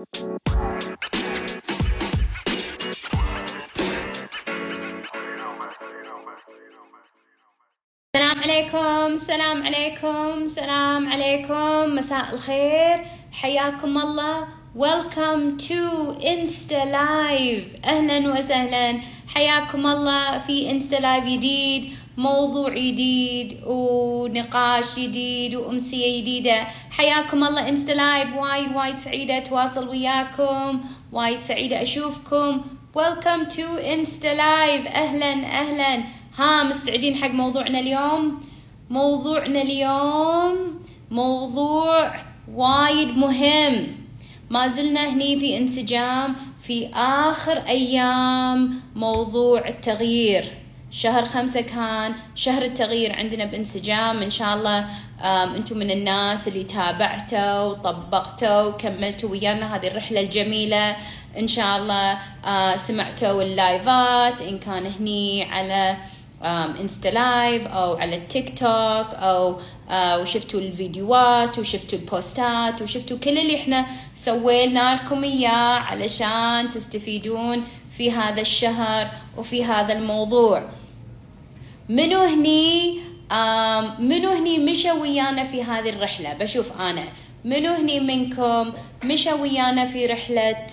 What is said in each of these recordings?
السلام عليكم السلام عليكم السلام عليكم مساء الخير. حياكم الله. Welcome to Insta Live. أهلا وسهلا. حياكم الله في Insta Live جديد موضوع جديد ونقاش جديد وأمسية جديدة. حياكم الله Insta Live وايد وايد سعيدة أتواصل وياكم. وايد سعيدة أشوفكم. Welcome to Insta Live. أهلا أهلا. ها مستعدين حق موضوعنا اليوم؟ موضوعنا اليوم موضوع وايد مهم. ما زلنا هني في انسجام في آخر أيام موضوع التغيير. شهر خمسة كان شهر التغيير عندنا بانسجام. إن شاء الله أنتم من الناس اللي تابعتوا وطبقتوا وكملتوا ويانا هذه الرحلة الجميلة. إن شاء الله سمعتوا اللايفات. إن كان هني على Insta Live أو على التيك توك أو وشفتوا الفيديوهات وشفتوا البوستات وشفتوا كل اللي إحنا سوينا لكم إياه علشان تستفيدون في هذا الشهر وفي هذا الموضوع. منو هني منو هني مشى ويانا في هذه الرحلة؟ بشوف أنا. منو هني منكم مشى ويانا في رحلة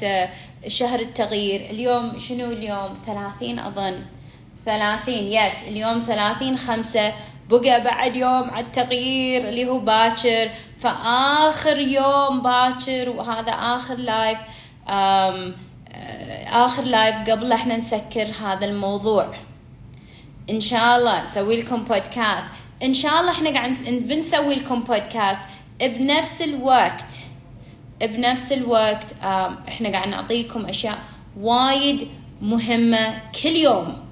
شهر التغيير؟ اليوم شنو اليوم؟ ثلاثين أظن. ثلاثين. yes اليوم ثلاثين خمسة. بقى بعد يوم على التغيير اللي هو باكر. فآخر يوم باكر وهذا آخر live آخر live قبل إحنا نسكر هذا الموضوع. إن شاء الله نسوي لكم بودكاست إن شاء الله إحنا قاعد بنسوي لكم بودكاست بنفس الوقت بنفس الوقت إحنا قاعد نعطيكم أشياء وايد مهمة كل يوم.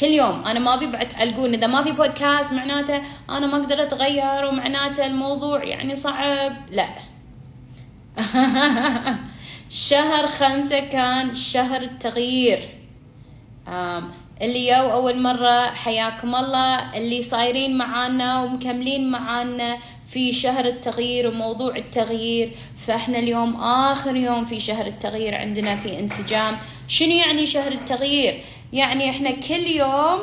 كل يوم. أنا ما أبي بعد تعلقون إذا ما في بودكاست معناته أنا ما أقدر أتغير ومعناته الموضوع يعني صعب. لا. شهر خمسة كان شهر التغيير. اللي يو أول مرة حياكم الله. اللي صايرين معانا ومكملين معانا في شهر التغيير وموضوع التغيير. فإحنا اليوم آخر يوم في شهر التغيير عندنا في انسجام. شنو يعني شهر التغيير؟ يعني إحنا كل يوم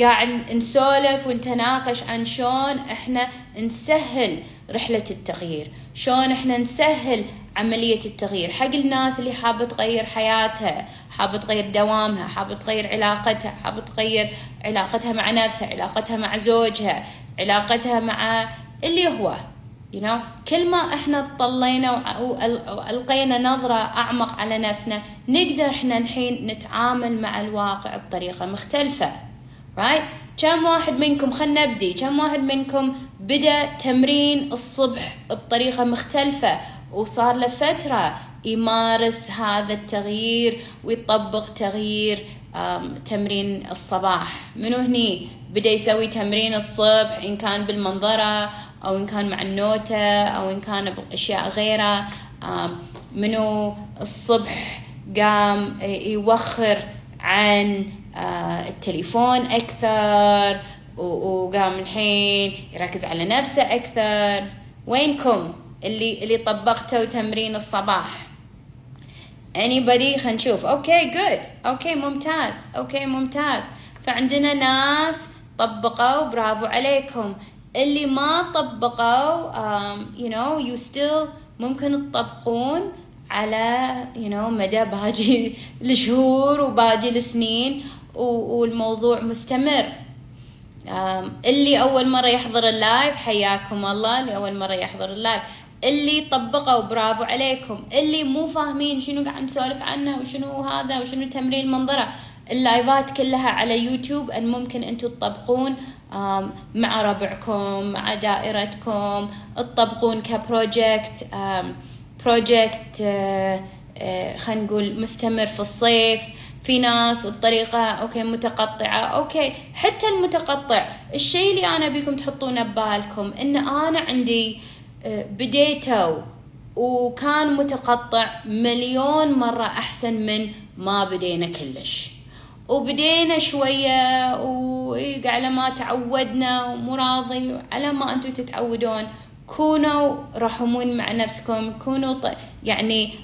قاعد نسولف ونتناقش عن شلون إحنا نسهل رحلة التغيير. شلون إحنا نسهل عملية التغيير. حق الناس اللي حابة تغير حياتها حابة تغير دوامها حابة تغير علاقتها حابة تغير علاقتها مع نفسها علاقتها مع زوجها علاقتها مع اللي هو. You know? كل ما إحنا طلينا وألقينا نظرة أعمق على نفسنا نقدر إحنا الحين نتعامل مع الواقع بطريقة مختلفة. Right? كم واحد منكم خلنا نبدي كم واحد منكم بدأ تمرين الصبح بطريقة مختلفة وصار له فترة يمارس هذا التغيير ويطبق تغيير تمرين الصباح. منو هني بدأ يسوي تمرين الصبح إن كان بالمنظرة أو إن كان مع النوتة أو إن كان بأشياء غيرها منو الصبح قام يوخر عن التليفون أكثر وقام الحين يركز على نفسه أكثر. وينكم اللي اللي طبقتوا تمرين الصباح؟ Anybody خلينا نشوف. okay good okay ممتاز. okay ممتاز. فعندنا ناس طبقوا برافو عليكم. اللي ما طبقوا um, you know you still ممكن تطبقون على you know مدى باقي الشهور وباقي السنين والموضوع مستمر. Um, اللي أول مرة يحضر ال live حياكم الله اللي أول مرة يحضر ال live. اللي طبقوا برافو عليكم. اللي مو فاهمين شنو قاعد نسولف عنه وشنو هذا وشنو تمرين منظرة. اللايفات كلها على يوتيوب and ممكن أنتم تطبقون مع ربعكم مع دائرتكم تطبقون ك project project خلينا نقول مستمر في الصيف. في ناس بطريقة okay متقطعة okay حتى المتقطع. الشيء اللي أنا بيكم تحطونه ببالكم إن أنا عندي بديتوا وكان متقطع مليون مرة أحسن من ما بدينا كلش. وبدينا شوية وعلى ما تعودنا ومو راضي على ما أنتم تتعودون. كونوا رحمون مع نفسكم كونوا ط... يعني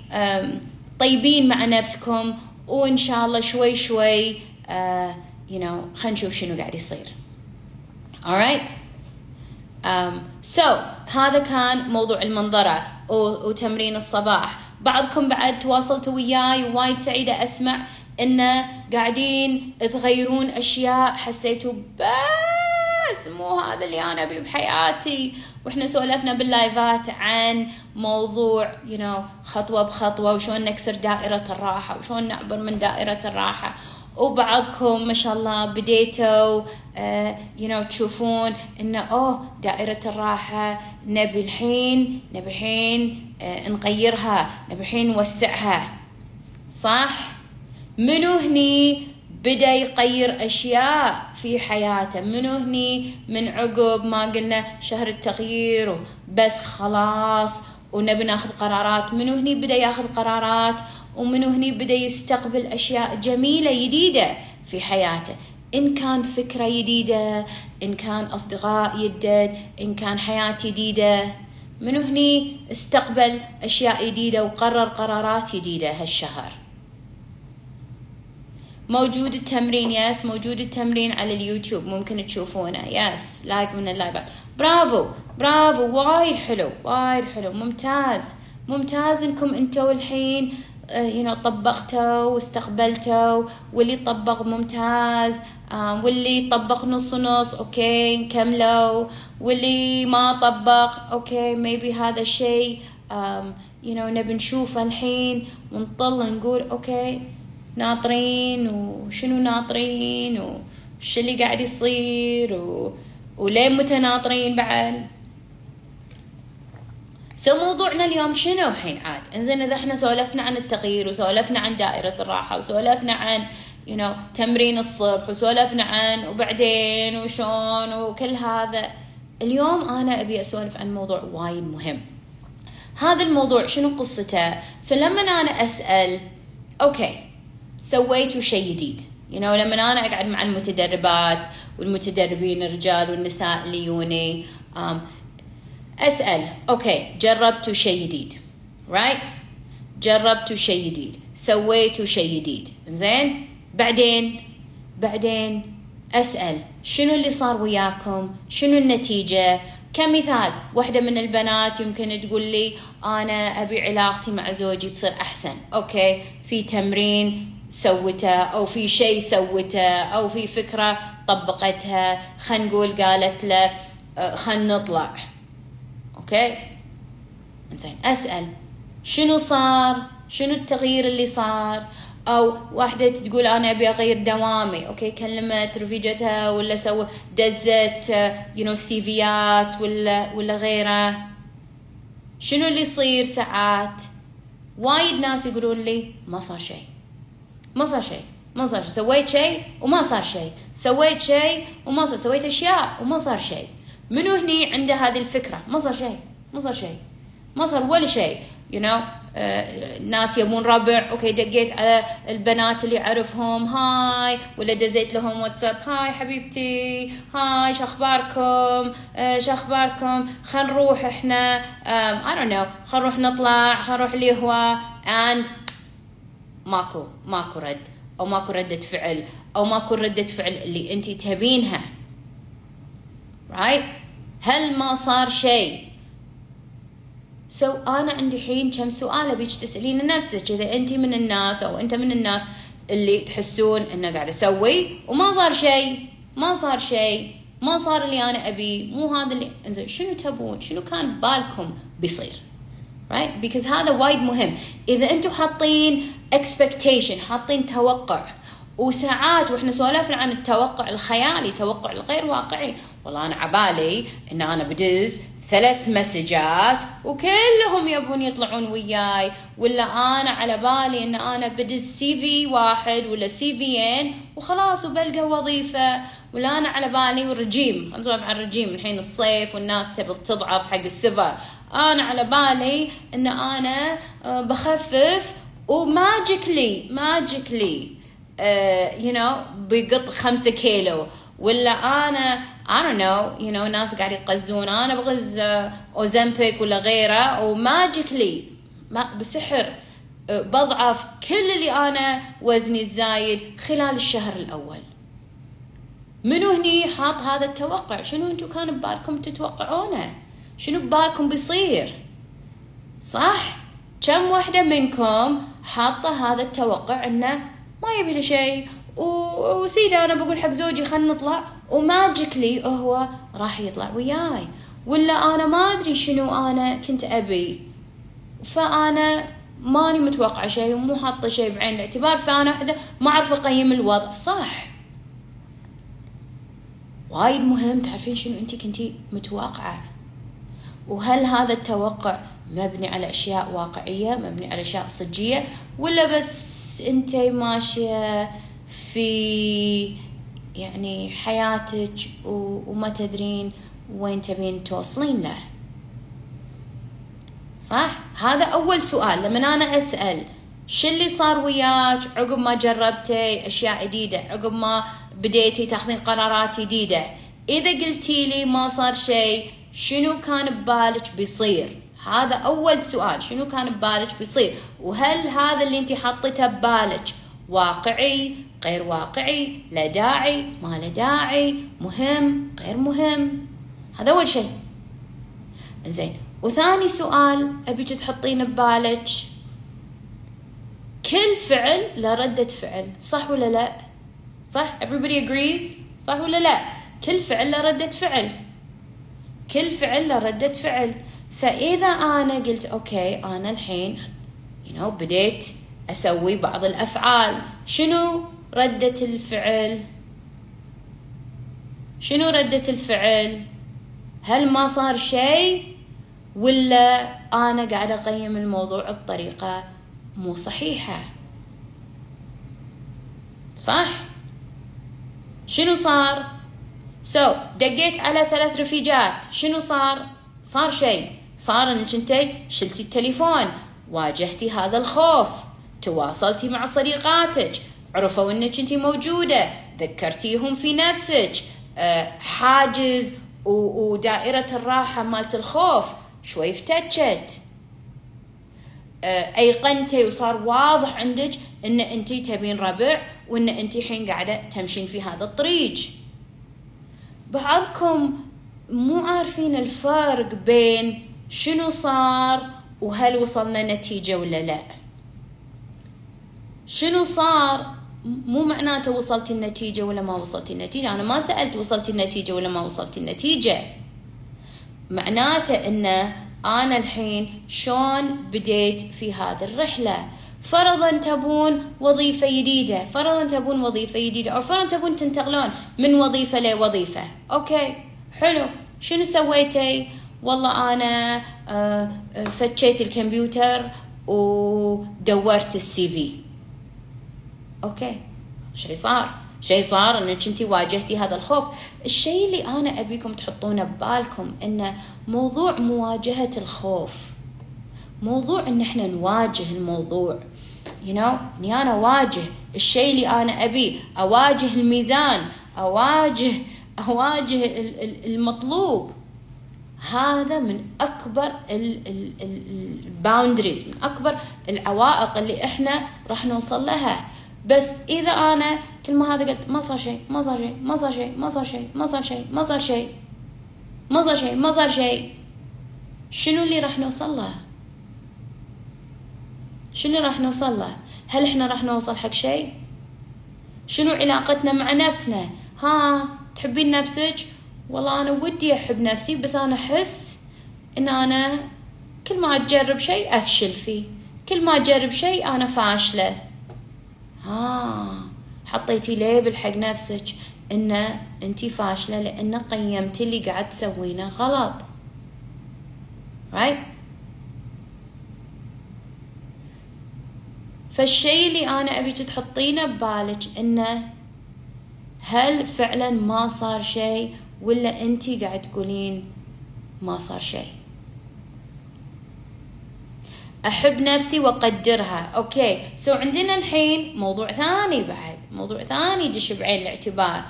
طيبين مع نفسكم. وإن شاء الله شوي شوي uh, you know خلينا نشوف شنو قاعد يصير. Alright um, so هذا كان موضوع المنظرة وتمرين الصباح. بعضكم بعد تواصلتوا وياي وايد سعيدة أسمع. إنه قاعدين تغيرون أشياء حسيتوا بس مو هذا اللي أنا أبيه بحياتي. وإحنا سولفنا باللايفات عن موضوع you know خطوة بخطوة وشون نكسر دائرة الراحة وشون نعبر من دائرة الراحة. وبعضكم ما شاء الله بديتوا uh, you know تشوفون انه أوه دائرة الراحة نبي الحين نبي الحين uh, نغيرها نبي الحين نوسعها. صح؟ منو هني بدأ يغير أشياء في حياته؟ منو هني من عقب ما قلنا شهر التغيير بس خلاص ونبي ناخذ قرارات؟ منو هني بدأ ياخذ قرارات؟ ومن هني بدأ يستقبل أشياء جميلة جديدة في حياته؟ إن كان فكرة جديدة إن كان أصدقاء يدد إن كان حياة جديدة من هني استقبل أشياء جديدة وقرر قرارات جديدة هالشهر؟ موجود التمرين yes موجود التمرين على اليوتيوب ممكن تشوفونه yes live من اللايفات bravo bravo وايد حلو وايد حلو ممتاز ممتاز إنكم أنتوا الحين هنا آه، طبقته واستقبلته واللي طبق ممتاز آه، واللي طبق نص نص okay نكمله واللي ما طبق okay maybe هذا الشيء you know نبي نشوفه الحين ونطل نقول okay. ناطرين وشنو ناطرين وش اللي قاعد يصير و... ولين متى ناطرين بعد؟ so موضوعنا اليوم شنو الحين عاد؟ إنزين إذا إحنا سولفنا عن التغيير وسولفنا عن دائرة الراحة وسولفنا عن you know تمرين الصبح وسولفنا عن وبعدين وشون وكل هذا اليوم أنا أبي أسولف عن موضوع وايد مهم. هذا الموضوع شنو قصته؟ so لما أنا أسأل okay سويتوا شيء جديد. You know لما أنا أقعد مع المتدربات والمتدربين الرجال والنساء اللي يوني um, أسأل okay جربتوا شيء جديد. right right? جربتوا شيء جديد. سويتوا شيء جديد. زين بعدين بعدين أسأل شنو اللي صار وياكم؟ شنو النتيجة؟ كمثال واحدة من البنات يمكن تقول لي أنا أبي علاقتي مع زوجي تصير أحسن. okay في تمرين سوته أو في شيء سوته أو في فكرة طبقتها. خلينا نقول قالت له آه، خلينا نطلع. okay؟ زين أسأل شنو صار؟ شنو التغيير اللي صار؟ أو واحدة تقول أنا أبي أغير دوامي. okay كلمت رفيجتها ولا سوى دزت you know سيفيات ولا ولا غيره. شنو اللي يصير ساعات؟ وايد ناس يقولون لي ما صار شيء. ما صار شيء. ما صار شيء. سويت شيء وما صار شيء. سويت شيء وما صار سويت أشياء وما صار شيء. منو هني عنده هذه الفكرة؟ ما صار شيء. ما صار شيء. ما صار ولا شيء. you you know uh, ناس يبون ربع. okay دقيت على البنات اللي اعرفهم hi. ولا دزيت لهم واتساب. hi حبيبتي. hi uh, شو أخباركم؟ خل نروح إحنا. I don't know. خل نروح نطلع. خل نروح القهوة. And ماكو ماكو رد أو ماكو ردة فعل أو ماكو ردة فعل اللي أنت تبينها. Right هل ما صار شيء؟ سو so, أنا عندي حين كم سؤال أبيك تسالين نفسك. إذا أنت من الناس أو أنت من الناس اللي تحسون إنه قاعد أسوي وما صار شيء ما صار شيء ما صار اللي أنا ابيه مو هذا اللي إنزين شنو تبون؟ شنو كان بالكم بيصير؟ Right? Because هذا وايد مهم. إذا أنتم حاطين expectation حاطين توقع وساعات وإحنا سولفنا عن التوقع الخيالي توقع الغير واقعي والله أنا عبالي إن أنا بدز ثلاث مسجات وكلهم يبون يطلعون وياي ولا أنا على بالي إن أنا بدز CV واحد ولا CV ين وخلاص وبلقى وظيفة ولا أنا على بالي والرجيم نسولف عن الرجيم الحين الصيف والناس تبغى تضعف حق السفر. أنا على بالي إن أنا آه، بخفف و magically magically you know بيقط خمسة كيلو. ولا أنا I don't know you know ناس قاعد يغزون أنا بغز اوزمبيك ولا غيره و magically ما بسحر بضعف كل اللي أنا وزني الزايد خلال الشهر الأول. منو هني حاط هذا التوقع؟ شنو أنتم كان ببالكم تتوقعونه؟ شنو ببالكم بيصير؟ صح؟ كم وحدة منكم حاطة هذا التوقع إنه ما يبي له شيء. وسيدي أنا بقول حق زوجي خلينا نطلع. وماجيكلي هو راح يطلع وياي. ولا أنا ما أدري شنو أنا كنت أبي. فأنا ماني متوقعة شيء ومو حاطة شيء بعين الاعتبار. فأنا وحدة ما أعرف أقيم الوضع. صح؟ وايد مهم. تعرفين شنو أنت كنتي متوقعة؟ وهل هذا التوقع مبني على أشياء واقعية مبني على أشياء صجية ولا بس أنت ماشية في يعني حياتك وما تدرين وين تبين توصلين له؟ صح؟ هذا أول سؤال. لما أنا أسأل شو اللي صار وياك عقب ما جربتي أشياء جديدة؟ عقب ما بديتي تاخذين قرارات جديدة؟ إذا قلتي لي ما صار شيء شنو كان ببالك بيصير؟ هذا أول سؤال شنو كان ببالك بيصير؟ وهل هذا اللي أنت حطيته ببالك واقعي غير واقعي لا داعي ما له داعي مهم غير مهم؟ هذا أول شيء. زين وثاني سؤال أبيك تحطين ببالك. كل فعل له ردة فعل صح ولا لا؟ صح؟ Everybody agrees صح ولا لا؟ كل فعل له ردة فعل. كل فعل له ردة فعل. فإذا أنا قلت أوكي أنا الحين you know, بديت أسوي بعض الأفعال. شنو ردة الفعل؟ شنو ردة الفعل؟ هل ما صار شيء؟ ولا أنا قاعدة أقيم الموضوع بطريقة مو صحيحة؟ صح؟ شنو صار؟ سو so, دقيت على ثلاث رفيجات. شنو صار؟ صار شيء. صار انك انت شلتي التليفون. واجهتي هذا الخوف. تواصلتي مع صديقاتك. عرفوا انك انت موجودة. ذكرتيهم في نفسك. آه، حاجز ودائره الراحة مالت الخوف. شوي افتتشت. آه، أيقنتي وصار واضح عندك أن انت تبين ربع وأن انت الحين قاعدة تمشين في هذا الطريق. بعضكم مو عارفين الفرق بين شنو صار وهل وصلنا نتيجة ولا لا. شنو صار مو معناته وصلتي النتيجة ولا ما وصلتي النتيجة. أنا ما سألت وصلتي النتيجة ولا ما وصلتي النتيجة. معناته إن أنا الحين شلون بديت في هذه الرحلة؟ فرضا تبون وظيفة جديدة. فرضا تبون وظيفة جديدة. أو فرضا تبون تنتقلون من وظيفة لوظيفة. okay. حلو. شنو سويتي؟ والله أنا آه، فتشيت الكمبيوتر ودورت السي في. أوكي. شيء صار. شيء صار انك انت واجهتي هذا الخوف. الشيء اللي أنا أبيكم تحطونه ببالكم إنه موضوع مواجهة الخوف. موضوع إن إحنا نواجه الموضوع. You know إني أنا أواجه الشيء اللي أنا ابيه أواجه الميزان أواجه أواجه المطلوب. هذا من أكبر الباوندريز من أكبر العوائق اللي إحنا راح نوصل لها. بس إذا أنا كل ما هذا قلت ما صار شيء ما صار شيء ما صار شيء ما صار شيء ما صار شيء ما صار شيء ما صار شيء ما صار شيء. شنو اللي راح نوصل له؟ شنو راح نوصل له؟ هل إحنا راح نوصل حق شيء؟ شنو علاقتنا مع نفسنا؟ ها تحبين نفسك؟ والله أنا ودي أحب نفسي بس أنا أحس إن أنا كل ما أجرب شيء أفشل فيه. كل ما أجرب شيء أنا فاشلة. ها حطيتي ليبل حق نفسك إن أنتي فاشلة لأن قيمتي اللي قاعد تسوينه غلط. Right فالشيء اللي أنا ابيك تحطينه ببالك إنه هل فعلا ما صار شيء ولا أنتي قاعد تقولين ما صار شيء؟ أحب نفسي وأقدرها. okay. so عندنا الحين موضوع ثاني بعد. موضوع ثاني يدش بعين الاعتبار.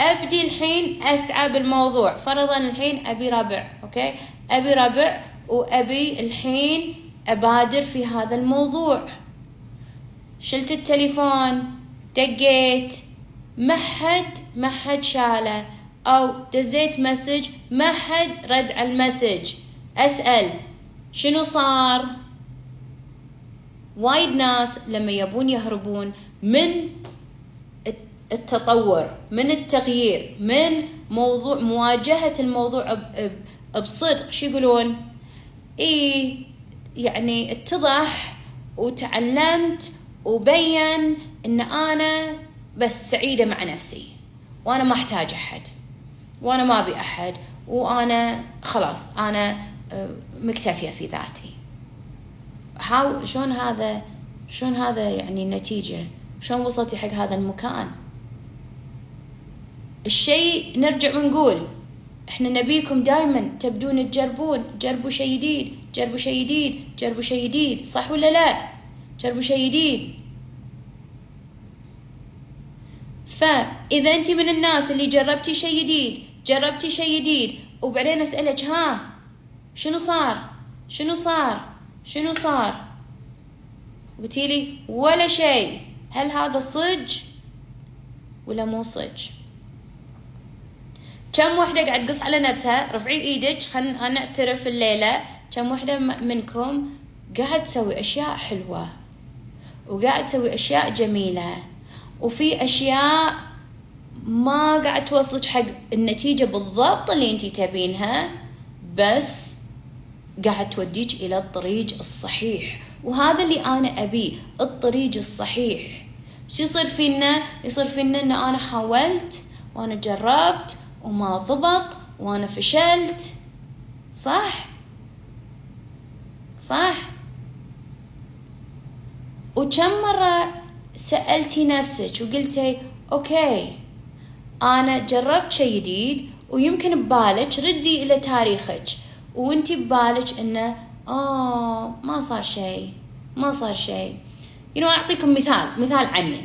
أبدي الحين أسعى بالموضوع. فرضا الحين أبي ربع. okay. أبي ربع وأبي الحين أبادر في هذا الموضوع. شلت التليفون دقيت ما حد ما حد شاله. أو دزيت مسج ما حد رد على المسج. أسأل شنو صار؟ وايد ناس لما يبون يهربون من التطور من التغيير من موضوع مواجهة الموضوع بصدق. شو يقولون؟ اي يعني اتضح وتعلمت وبين إن أنا بس سعيدة مع نفسي. وأنا ما أحتاج أحد. وأنا ما أبي أحد. وأنا خلاص أنا آه، مكتفية في ذاتي. هاو شلون هذا شلون هذا يعني النتيجة؟ شلون وصلتي حق هذا المكان؟ الشيء نرجع ونقول إحنا نبيكم دائما تبدون تجربون جربوا شيء جديد جربوا شيء جديد جربوا شيء جديد صح ولا لا؟ جديد فاذا انت من الناس اللي جربتي شيء جديد جربتي شيء جديد. وبعدين أسألك ها شنو صار؟ شنو صار؟ شنو صار؟ قلتي لي ولا شيء. هل هذا صج ولا مو صج كم وحدة قاعد تقص على نفسها؟ رفعي إيدك خلينا نعترف الليلة. كم وحدة منكم قاعد تسوي أشياء حلوة؟ وقاعد تسوي أشياء جميلة. وفي أشياء ما قاعد توصلك حق النتيجة بالضبط اللي انتي تبينها بس قاعد توديك إلى الطريق الصحيح. وهذا اللي أنا ابيه الطريق الصحيح. شو يصير فينا؟ يصير فينا إن أنا حاولت وأنا جربت وما ضبط وأنا فشلت. صح؟ صح؟ وكم مرة سألتي نفسك وقلتي أوكي أنا جربت شيء جديد ويمكن ببالك ردي إلى تاريخك. وانتي ببالك انه آه ما صار شيء ما صار you know أعطيكم مثال مثال عني.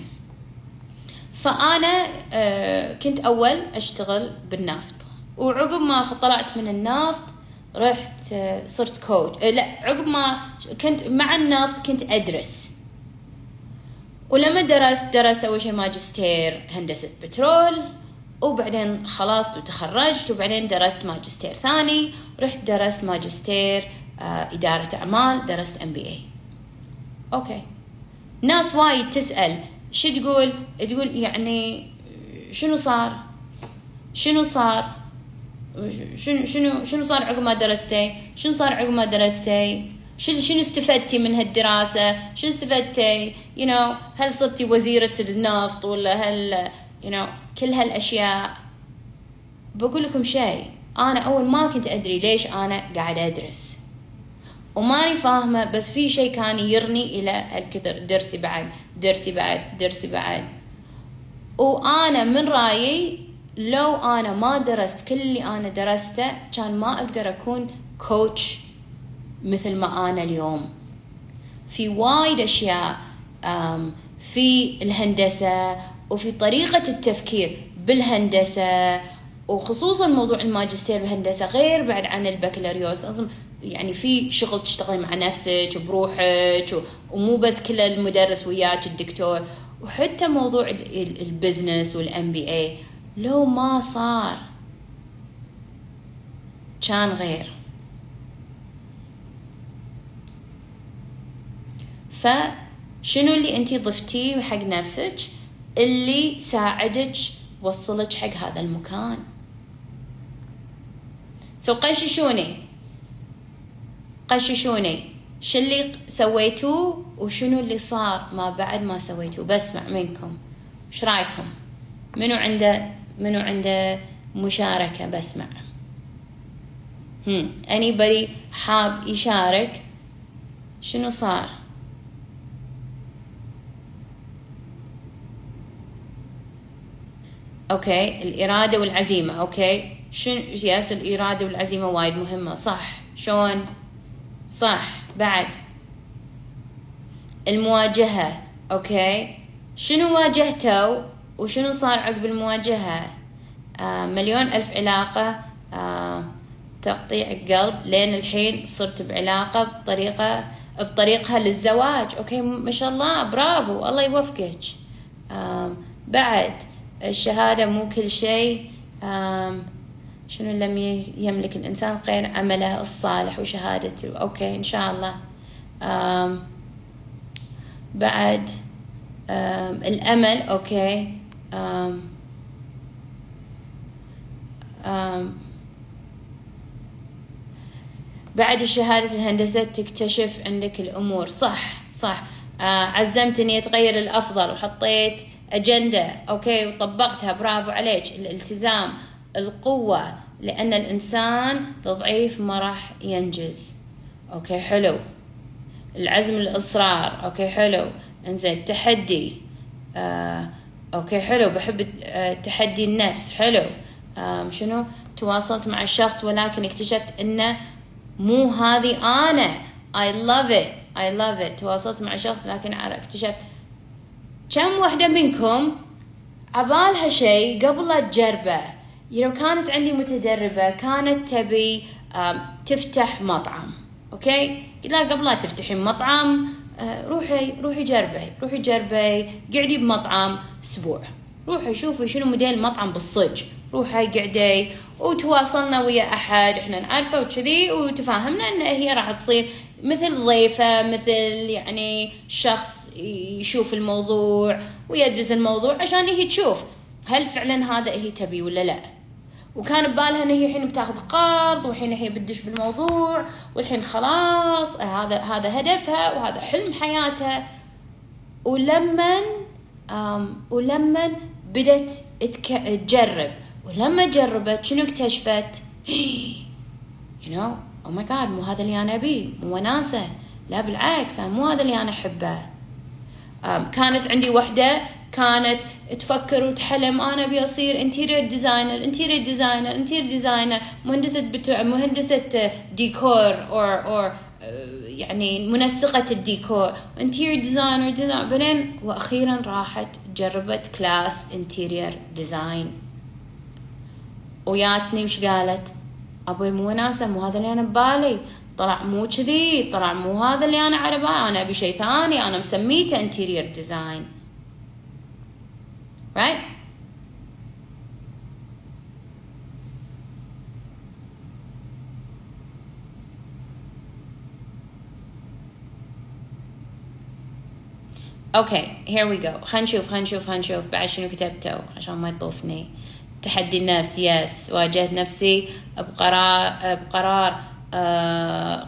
فأنا آه كنت أول أشتغل بالنفط. وعقب ما طلعت من النفط رحت آه صرت كوتش آه لا عقب ما كنت مع النفط كنت أدرس. ولما درست درست أول شيء ماجستير هندسة بترول وبعدين خلصت وتخرجت وبعدين درست ماجستير ثاني رحت درست ماجستير آه إدارة أعمال درست MBA okay. ناس وايد تسأل شو تقول؟ تقول يعني شنو صار؟ شنو صار؟ شنو شنو شنو صار عقب ما درستي؟ شنو صار عقب ما درستي؟ شنو شنو استفدتي من هالدراسة؟ شنو استفدتي؟ You know هل صرتي وزيرة النفط ولا هل you know كل هالأشياء؟ بقول لكم شيء أنا أول ما كنت أدري ليش أنا قاعد أدرس. وماني فاهمة بس في شيء كان يرني إلى هالكثر. درسي بعد درسي بعد درسي بعد. وأنا من رأيي لو أنا ما درست كل اللي أنا درسته كان ما أقدر أكون كوتش مثل ما أنا اليوم. في وايد أشياء في الهندسة وفي طريقة التفكير بالهندسة وخصوصا موضوع الماجستير بالهندسة غير بعد عن البكالوريوس. أظن يعني في شغل تشتغل مع نفسك بروحك ومو بس كل المدرس وياك الدكتور. وحتى موضوع ال business وال MBA لو ما صار كان غير. فشنو اللي انتي ضفتيه حق نفسك؟ اللي ساعدك وصلك حق هذا المكان. سو قششوني. قششوني. شو اللي سويتوه وشنو اللي صار ما بعد ما سويتوه بسمع منكم. إيش رأيكم؟ منو عنده منو عنده مشاركة بسمع هم. anybody حاب يشارك؟ شنو صار؟ okay؟ الإرادة والعزيمة okay؟ شن yes الإرادة والعزيمة وايد مهمة صح. شلون صح. بعد. المواجهة okay؟ شنو واجهتوا وشنو صار عقب المواجهة؟ آه مليون ألف علاقة آه تقطيع قلب لين الحين صرت بعلاقة بطريقة بطريقها للزواج. okay؟ ما شاء الله برافو. الله يوفقك. آه بعد. الشهادة مو كل شيء شنو لم يملك الإنسان غير عمله الصالح وشهادته. okay إن شاء الله. بعد الأمل okay. أم أم بعد شهادة الهندسة تكتشف عندك الأمور. صح صح. آه عزمت إني أتغير الأفضل وحطيت أجندة okay؟ وطبقتها. برافو عليك. الالتزام القوة لأن الإنسان ضعيف ما راح ينجز. okay حلو. العزم الإصرار. okay حلو. إنزين تحدي. آه okay حلو. بحب آه تحدي النفس. حلو. آه شنو؟ تواصلت مع الشخص ولكن اكتشفت إنه مو هذه أنا. I love it. I love it. تواصلت مع شخص لكن اكتشفت كم وحدة منكم عبالها شيء قبل لا تجربه؟ Know, كانت عندي متدربة كانت تبي تفتح مطعم أوكي؟ لا قبل لا تفتحين مطعم آه، روحي روحي جربي روحي جربي قعدي بمطعم أسبوع. روحي شوفي شنو موديل مطعم بالصج روحي قعدي وتواصلنا ويا أحد إحنا نعرفه وكذي وتفاهمنا إن هي راح تصير مثل ضيفة مثل يعني شخص يشوف الموضوع ويدرس الموضوع عشان هي تشوف هل فعلا هذا هي تبي ولا لا. وكان ببالها إن هي الحين بتاخذ قرض والحين هي بتدش بالموضوع والحين خلاص هذا هذا هدفها وهذا حلم حياتها. ولما ولما بدت تجرب ولما جربت شنو اكتشفت؟ you know oh my god مو هذا اللي أنا أبيه مو وناسه لا بالعكس مو هذا اللي أنا أحبه. كانت عندي وحدة كانت تفكر وتحلم أنا أبي أصير interior designer interior designer interior designer مهندسة بتوع مهندسة ديكور or or يعني منسقة الديكور. interior designer design بعدين وأخيرا راحت جربت class interior design وياتني وش قالت؟ أبوي مو وناسه مو هذا اللي أنا ببالي. طلع مو كذي طلع مو هذا اللي أنا بالي أنا أبي شيء ثاني أنا مسميته interior design right? okay here we go. خلينا نشوف خلينا نشوف خلينا نشوف. بعد شنو كتبته عشان ما يطوفني. تحدي النفس yes واجهت نفسي. بقرار بقرار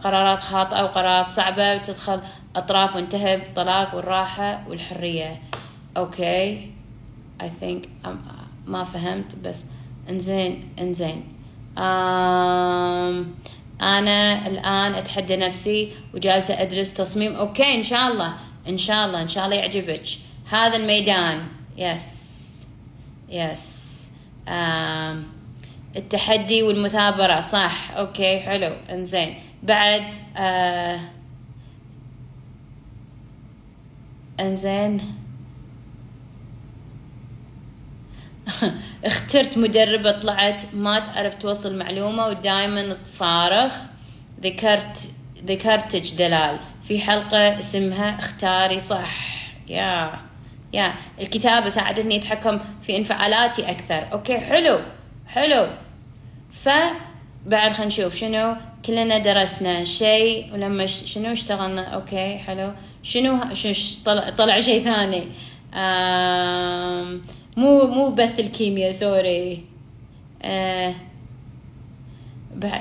قرارات خاطئة وقرارات صعبة تدخل أطراف وانتهى بالطلاق والراحة والحرية. Okay؟ I think um, ما فهمت بس إنزين إنزين. um, أنا الآن أتحدى نفسي وجالسة أدرس تصميم. okay إن شاء الله إن شاء الله إن شاء الله يعجبك. هذا الميدان. yes yes um, التحدي والمثابرة صح. okay حلو. إنزين. بعد uh, إنزين. اخترت مدربة طلعت ما تعرف توصل معلومة ودائما تصارخ. ذكرت ذكرتك دلال. في حلقة اسمها اختاري صح. يا يا. الكتابة ساعدتني أتحكم في انفعالاتي أكثر. أوكي حلو. حلو. فبعد خلينا نشوف شنو كلنا درسنا شيء ولما شنو اشتغلنا؟ okay حلو. شنو شنو طلع, طلع شيء ثاني. مو مو بث الكيمياء سوري. آه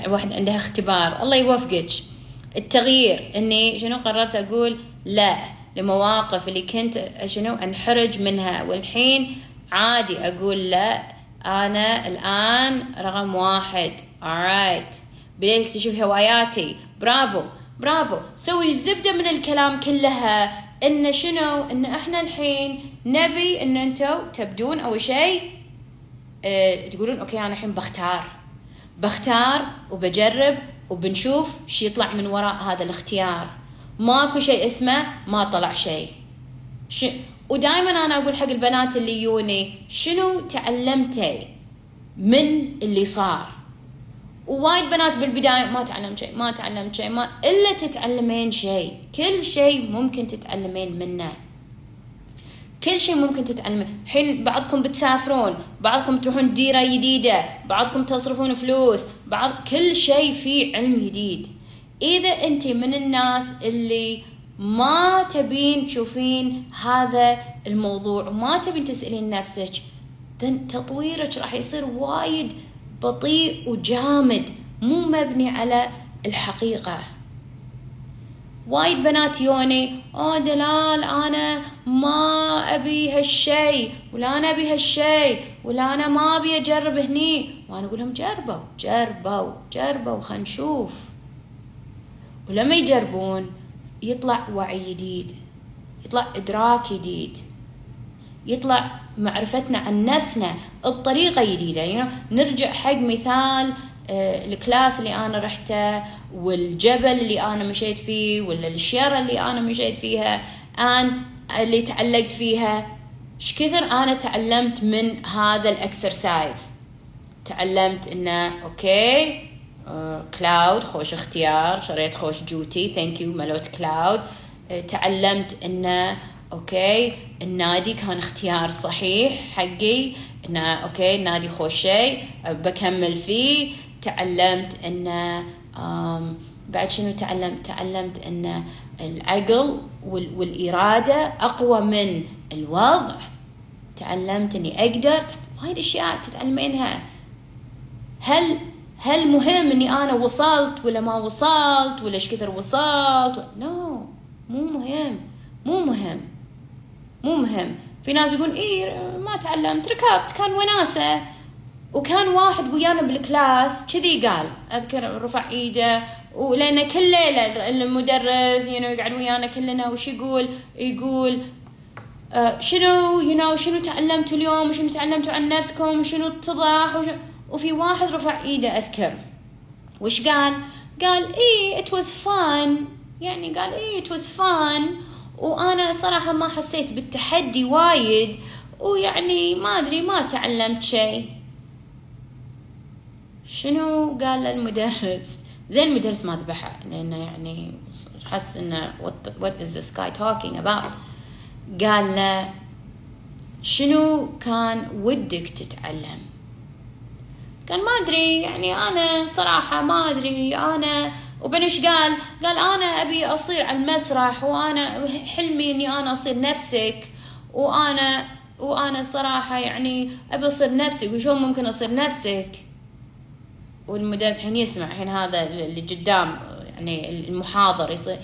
واحد عندها اختبار. الله يوفقك. التغيير إني شنو قررت أقول؟ لا لمواقف اللي كنت شنو أنحرج منها. والحين عادي أقول لا أنا الآن رقم واحد. Alright. بديت اكتشف هواياتي. bravo bravo سوي الزبده من الكلام كلها. إن شنو؟ إن إحنا الحين نبي إن أنتم تبدون أول شيء آه تقولون okay أنا الحين بختار. بختار وبجرب وبنشوف شو يطلع من وراء هذا الاختيار. ماكو شيء اسمه ما طلع شيء. ودائما أنا أقول حق البنات اللي يوني شنو تعلمتي من اللي صار؟ ووايد بنات بالبداية ما تعلمت شيء ما تعلمت شيء ما إلا تتعلمين شيء. كل شيء ممكن تتعلمين منه. كل شيء ممكن تتعلمه الحين بعضكم بتسافرون بعضكم تروحون ديرة جديدة بعضكم تصرفون فلوس بعض كل شيء فيه علم جديد. إذا أنت من الناس اللي ما تبين تشوفين هذا الموضوع وما تبين تسألين نفسك. تطويرك راح يصير وايد بطيء وجامد مو مبني على الحقيقة. وايد بنات يوني آه دلال أنا ما أبي هالشي ولا أنا أبي هالشي ولا أنا ما أبي أجرب هني. وأنا أقول لهم جربوا جربوا جربوا خلينا نشوف. ولما يجربون يطلع وعي جديد يطلع إدراك جديد يطلع معرفتنا عن نفسنا بطريقة جديدة. يعني نرجع حق مثال آه، ال class اللي أنا رحته والجبل اللي أنا مشيت فيه ولا ال chair اللي أنا مشيت فيها ان اللي تعلقت فيها. إيش كثر أنا تعلمت من هذا ال exercise تعلمت إنه okay Cloud آه، خوش اختيار شريت خوش جوتي thank you ملوت Cloud تعلمت انه okay النادي كان اختيار صحيح حقي انه okay النادي خوش شيء بكمل فيه. تعلمت انه بعد شنو تعلمت؟ تعلمت إن العقل والإرادة أقوى من الوضع. تعلمت إني أقدر. هاي الاشياء تتعلمينها. هل هل مهم إني أنا وصلت ولا ما وصلت ولا إيش كثر وصلت؟ no no. مو مهم مو مهم مو مهم. في ناس يقول إيه ما تعلمت ركبت كان وناسة. وكان واحد ويانا بال class كذي قال أذكر رفع إيده ولأن كل ليلة المدرس know, يقعد ويانا كلنا وش يقول؟ يقول uh, شنو know, شنو تعلمتوا اليوم؟ وشنو تعلمتوا عن نفسكم؟ وشنو اتضح وش... وفي واحد رفع إيده أذكر. وش قال؟ قال إيه it was fun. يعني قال إيه it was fun. وأنا صراحة ما حسيت بالتحدي وايد. ويعني ما أدري ما تعلمت شيء. شنو قال للمدرس زين المدرس ما ذبحه لأنه يعني حس انه what, what is this guy talking about قال له شنو كان ودك تتعلم؟ قال ما أدري يعني أنا صراحة ما أدري أنا وبعدين إيش قال؟ قال أنا أبي أصير على المسرح وأنا حلمي إني أنا أصير نفسك وأنا وأنا صراحة يعني أبي أصير نفسك وشلون ممكن أصير نفسك؟ والمدرس الحين يسمع الحين هذا اللي قدام يعني المحاضر يصير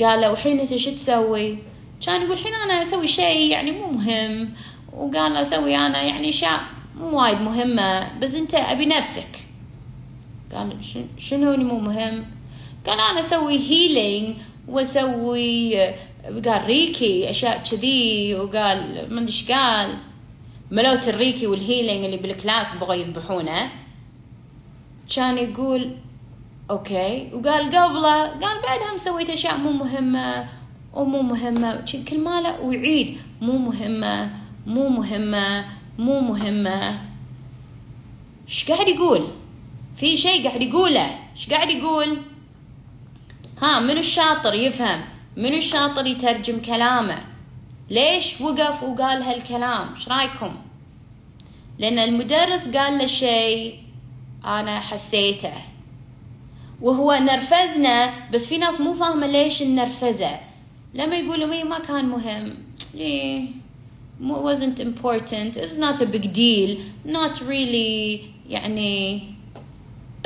قال له وحين أنت شو تسوي؟ كان يقول الحين أنا أسوي شيء يعني مو مهم وقال أسوي أنا يعني أشياء مو وايد مهمة بس انت أبي نفسك. قال شنو اللي مو مهم؟ قال أنا أسوي هيلينج واسوي قال ريكي أشياء كذي. وقال ما أدري إيش قال. ملوت الريكي والهيلينج اللي بالكلاس بغوا يذبحونه. كان يقول أوكي. وقال قبله. قال بعدها هم سويت أشياء مو مهمة ومو مهمة. كل ماله ويعيد مو مهمة مو مهمة. مو مهمة. إيش قاعد يقول؟ في شيء قاعد يقوله. إيش قاعد يقول؟ ها منو الشاطر يفهم؟ منو الشاطر يترجم كلامه؟ ليش وقف وقال هالكلام؟ إيش رأيكم؟ لأن المدرس قال له شيء أنا حسيته. وهو نرفزنا بس في ناس مو فاهمة ليش النرفزه لما يقولوا مي ما كان مهم. ليه wasn't important. It's not a big deal. Not really يعني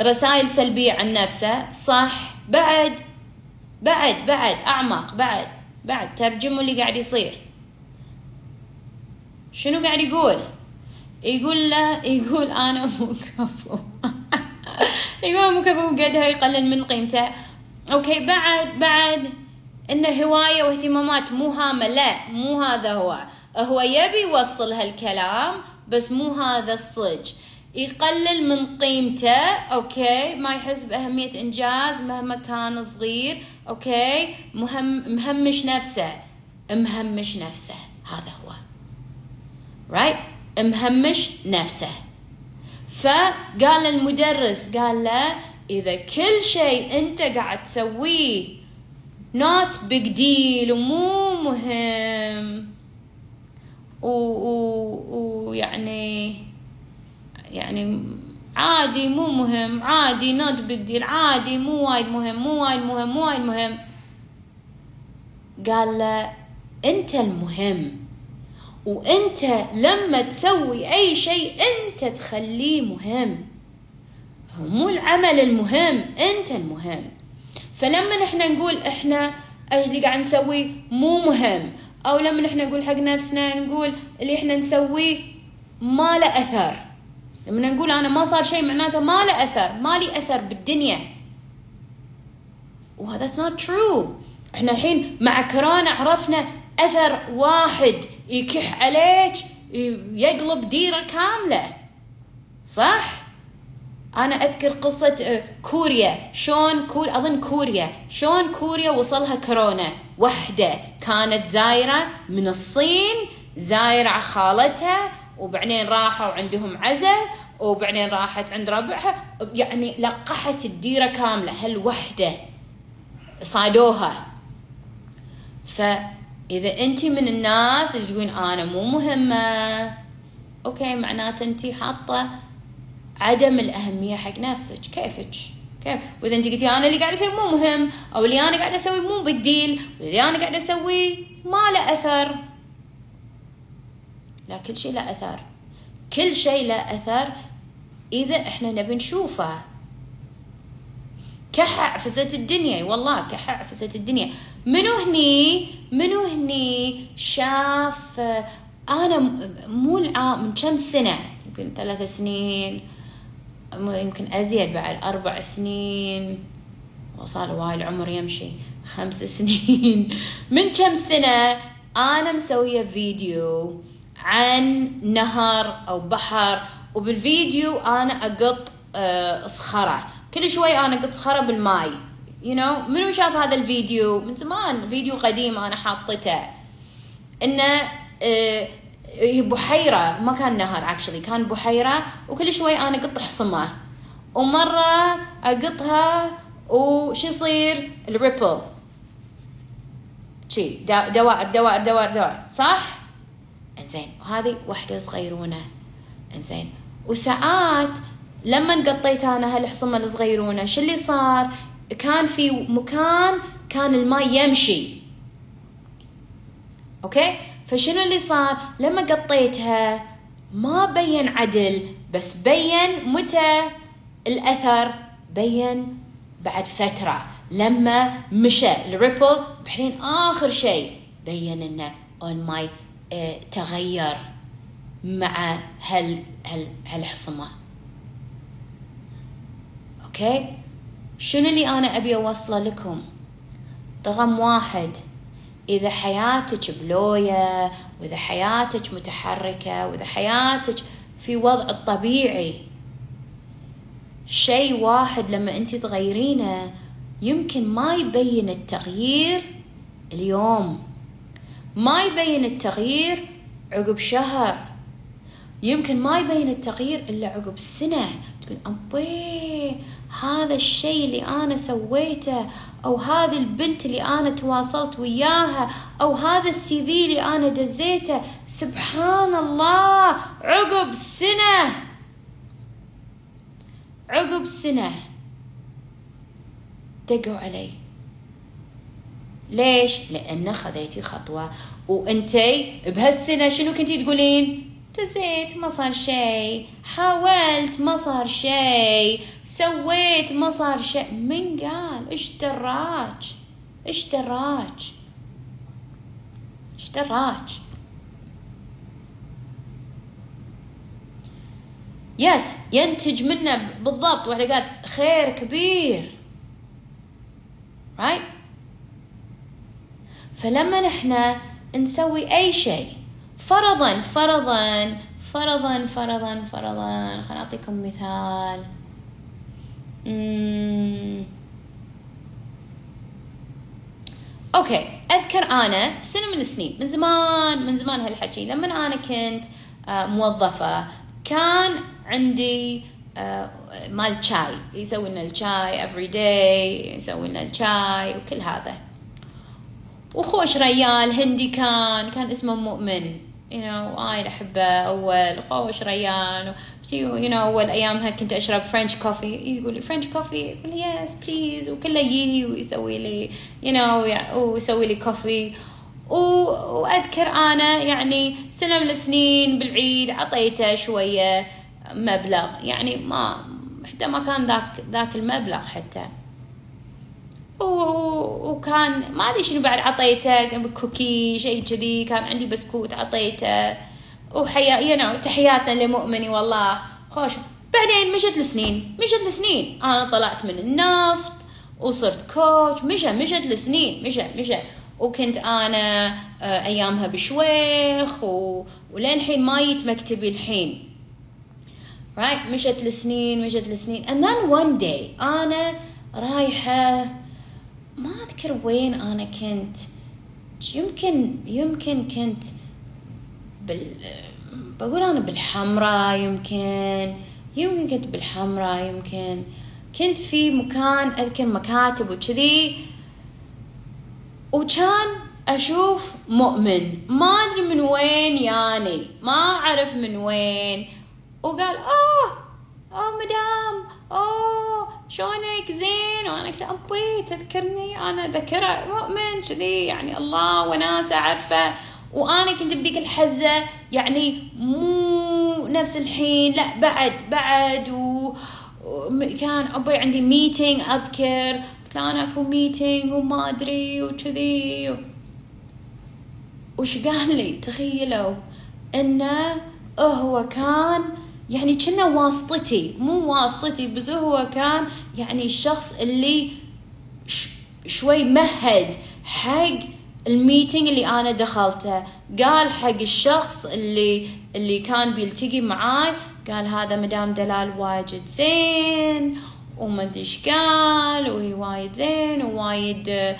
رسائل سلبية عن نفسه. صح. بعد. بعد. بعد. أعمق. بعد. بعد. ترجموا اللي قاعد يصير. شنو قاعد يقول؟ يقول له يقول أنا مو كفو. يقول مو كفو. قدها يقلل من قيمته. أوكي. بعد. بعد. إنه هواية واهتمامات. مو هامة. لا. مو هذا هو. هو يبي يوصل هالكلام بس مو هذا الصج. يقلل من قيمته okay ما يحس بأهمية إنجاز مهما كان صغير okay مهم مهمش نفسه. مهمش نفسه هذا هو. right right? مهمش نفسه. فقال المدرس قال له إذا كل شيء أنت قاعد تسويه not big deal ومو مهم. ويعني يعني عادي مو مهم عادي not big عادي مو وايد مهم مو وايد مهم مو وايد مهم. قال له أنت المهم. وأنت لما تسوي أي شيء أنت تخليه مهم. مو العمل المهم أنت المهم. فلما إحنا نقول إحنا اللي قاعد نسويه مو مهم أو لما إحنا نقول حق نفسنا نقول اللي إحنا نسويه ما له أثر. لما نقول أنا ما صار شيء معناته ما له أثر ما لي أثر بالدنيا. وهذا not true. إحنا الحين مع كورونا عرفنا أثر واحد يكح عليك يقلب ديرة كاملة. صح؟ أنا أذكر قصة آه، كوريا. شلون كور أظن كوريا. شلون كوريا وصلها كورونا؟ وحدة كانت زايره من الصين زايره خالتها وبعدين راحوا عندهم عزل وبعدين راحت عند ربعها. يعني لقحت الديرة كاملة هالوحده صادوها. فإذا انت من الناس اللي تقولين أنا مو مهمة. أوكي معناته انت حاطة عدم الأهمية حق نفسك. كيفك؟ كيف واذا انت قلتي أنا اللي قاعدة أسوي مو مهم أو اللي أنا قاعدة أسوي مو بديل واللي أنا قاعدة اسويه ما له اثر لا كل شيء له اثر كل شيء له اثر اذا إحنا نبي نشوفه كحة عفست الدنيا والله كحة عفست الدنيا منو هني منو هني شاف أنا مو العام من كم سنه يمكن ثلاث سنين يمكن أزيد بعد أربع سنين. وصار وايد العمر يمشي. خمس سنين. من كم سنة أنا مسوية فيديو عن نهر أو بحر وبالفيديو أنا أقط آه، صخرة. كل شوي أنا أقط صخرة بالماي. you know منو شاف هذا الفيديو؟ من زمان. فيديو قديم أنا حاطته. إنه آه، هي بحيرة. ما كان نهر actually كان بحيرة وكل شوي أنا اقط حصمه. ومرة أقطها وش يصير؟ ال ripple. شي دوائر دوائر دوائر دوائر صح؟ إنزين. وهذه وحدة صغيرونة. إنزين. وساعات لما قطيت أنا هالحصمة الصغيرونة شو اللي صار؟ كان في مكان كان الماء يمشي. okay؟ فشنو اللي صار؟ لما قطيتها ما بين عدل بس بين متى؟ الأثر بين بعد فترة. لما مشى ال ripple بعدين آخر شيء بين إنه اون ماي آه تغير مع هال هال هالحصمة. okay؟ شنو اللي أنا أبي أوصله لكم؟ رقم واحد. إذا حياتك بلوية وإذا حياتك متحركة وإذا حياتك في وضع الطبيعي شيء واحد لما أنت تغيرينه يمكن ما يبين التغيير اليوم. ما يبين التغيير عقب شهر. يمكن ما يبين التغيير إلا عقب سنة. تقول أمبي هذا الشيء اللي أنا سويته أو هذه البنت اللي أنا تواصلت وياها أو هذا ال CV اللي أنا دزيته. سبحان الله عقب سنة. عقب سنة. دقوا علي. ليش؟ لأن خذيتي خطوة. وأنتي بهالسنة شنو كنتي تقولين؟ دزيت ما صار شيء حاولت ما صار شيء سويت ما صار شيء. من قال؟ إيش دراك إيش دراك إيش دراك yes ينتج منه بالضبط. وحلقات خير كبير. right فلما نحن نسوي أي شيء فرضا فرضا فرضا فرضا فرضا. خليني أعطيكم مثال. okay. أذكر أنا سنة من السنين من زمان من زمان هالحكي. لما أنا كنت آه، موظفة كان عندي آه، مال شاي. يسوي لنا الشاي every day يسوي لنا الشاي وكل هذا. وخوش ريال هندي كان كان اسمه مؤمن. You know وايد احبه أول خوش ريال you know أول ايامها كنت أشرب French coffee يقول لي French coffee يقول لي yes please وكله يجي ويسوي لي you know ويسوي لي كوفي وأذكر أنا يعني سنه من السنين بالعيد عطيته شوية مبلغ. يعني ما حتى ما كان ذاك ذاك المبلغ حتى. وكان ما أدري شنو بعد عطيته كوكي شيء كذي كان عندي بسكوت عطيته. وحيا يعني تحياتنا لمؤمني والله. خوش. بعدين مشت السنين مشت السنين أنا طلعت من النفط وصرت كوتش مشى مشت السنين مشى مشى. وكنت أنا آه، أيامها بشويخ و... ولين الحين ما جيت مكتبي الحين. Right مشت السنين مشت السنين and then one day أنا رايحة ما أذكر وين أنا كنت. يمكن يمكن كنت بال بقول أنا بالحمراء يمكن يمكن كنت بالحمراء يمكن. كنت في مكان أذكر مكاتب وكذي وكان أشوف مؤمن. ما أدري من وين ياني ما أعرف من وين. وقال اوه اوه مدام اوه شلونك زين؟ وأنا قلت ابي تذكرني؟ أنا ذكره مؤمن كذي يعني الله وناسه أعرفه. وأنا كنت بديك الحزة يعني مو نفس الحين لا بعد بعد. و كان ابي عندي meeting أذكر. قلت أنا أكو meeting وما أدري وكذي. وش قال لي؟ تخيلوا إنه هو كان يعني كنا واسطتي مو واسطتي بس هو كان يعني الشخص اللي شوي مهد حق ال meeting اللي أنا دخلته. قال حق الشخص اللي اللي كان بيلتقي معاي قال هذا مدام دلال وايد زين وما أدري إيش قال وهي وايد زين ووايد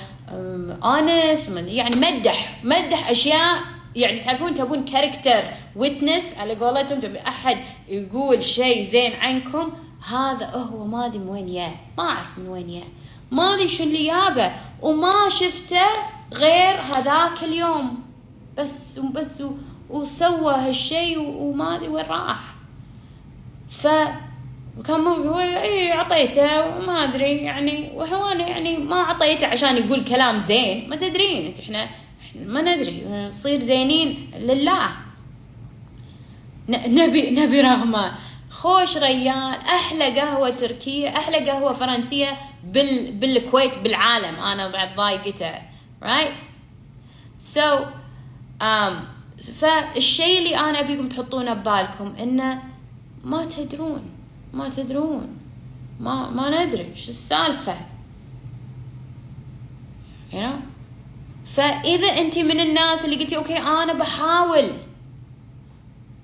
honest يعني مدح مدح أشياء يعني تعرفون تبون character witness على قولتهم تبي أحد يقول شيء زين عنكم؟ هذا هو ما أدري من وين يا ما أعرف من وين يا. ما أدري شو اللي جابه وما شفته غير هذاك اليوم. بس وبس وسوى هالشيء وما أدري وين راح. ف وكان هو اي أعطيته وما أدري يعني وهو يعني ما أعطيته عشان يقول كلام زين. ما تدرين انت إحنا ما ندري نصير زينين. لله. نبي نبي رغمه خوش ريال أحلى قهوة تركية أحلى قهوة فرنسية بال بالكويت بالعالم. أنا بعد ضايقته right so um, فالشيء اللي أنا أبيكم تحطونه ببالكم إنه ما تدرون ما تدرون. ما ما ندري شو السالفة؟ You know فإذا أنت من الناس اللي قلتي أوكي أنا بحاول.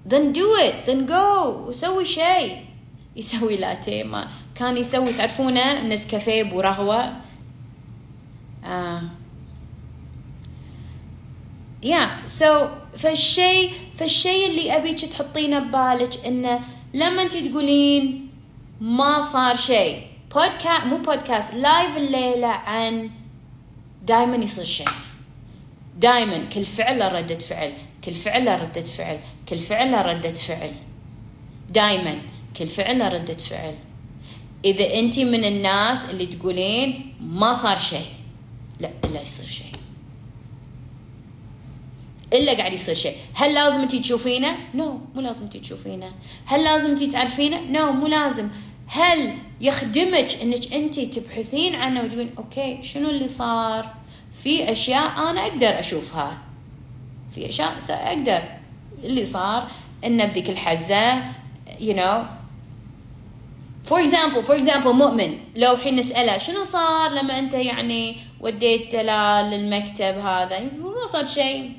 Then do it. Then go. وسوي شيء. يسوي لاتيه ما كان يسوي. تعرفونه نسكافيه برغوه آه. yeah. so, فالشيء فالشيء اللي أبيك تحطينه ببالك إنه لما أنت تقولين ما صار شيء. بودكاست مو بودكاست لايف الليلة عن دائما يصير شيء. دائما كل فعل له ردة فعل كل فعل له ردة فعل كل فعل له ردة فعل. دائما كل فعل له ردة فعل. إذا أنت من الناس اللي تقولين ما صار شيء لا إلا يصير شيء. إلا قاعد يصير شيء. هل لازم أنت تشوفينه؟ no, مو لازم أنت تشوفينه. هل لازم أنت تعرفينه؟ no, مو لازم. هل يخدمك إنك أنت تبحثين عنه وتقولين okay شنو اللي صار؟ في أشياء أنا أقدر أشوفها. في أشياء أقدر. اللي صار انه بذيك الحزة you know. For example for example مؤمن. لو حين نسأله شنو صار لما أنت يعني وديت للمكتب هذا؟ يقول ما صار شيء.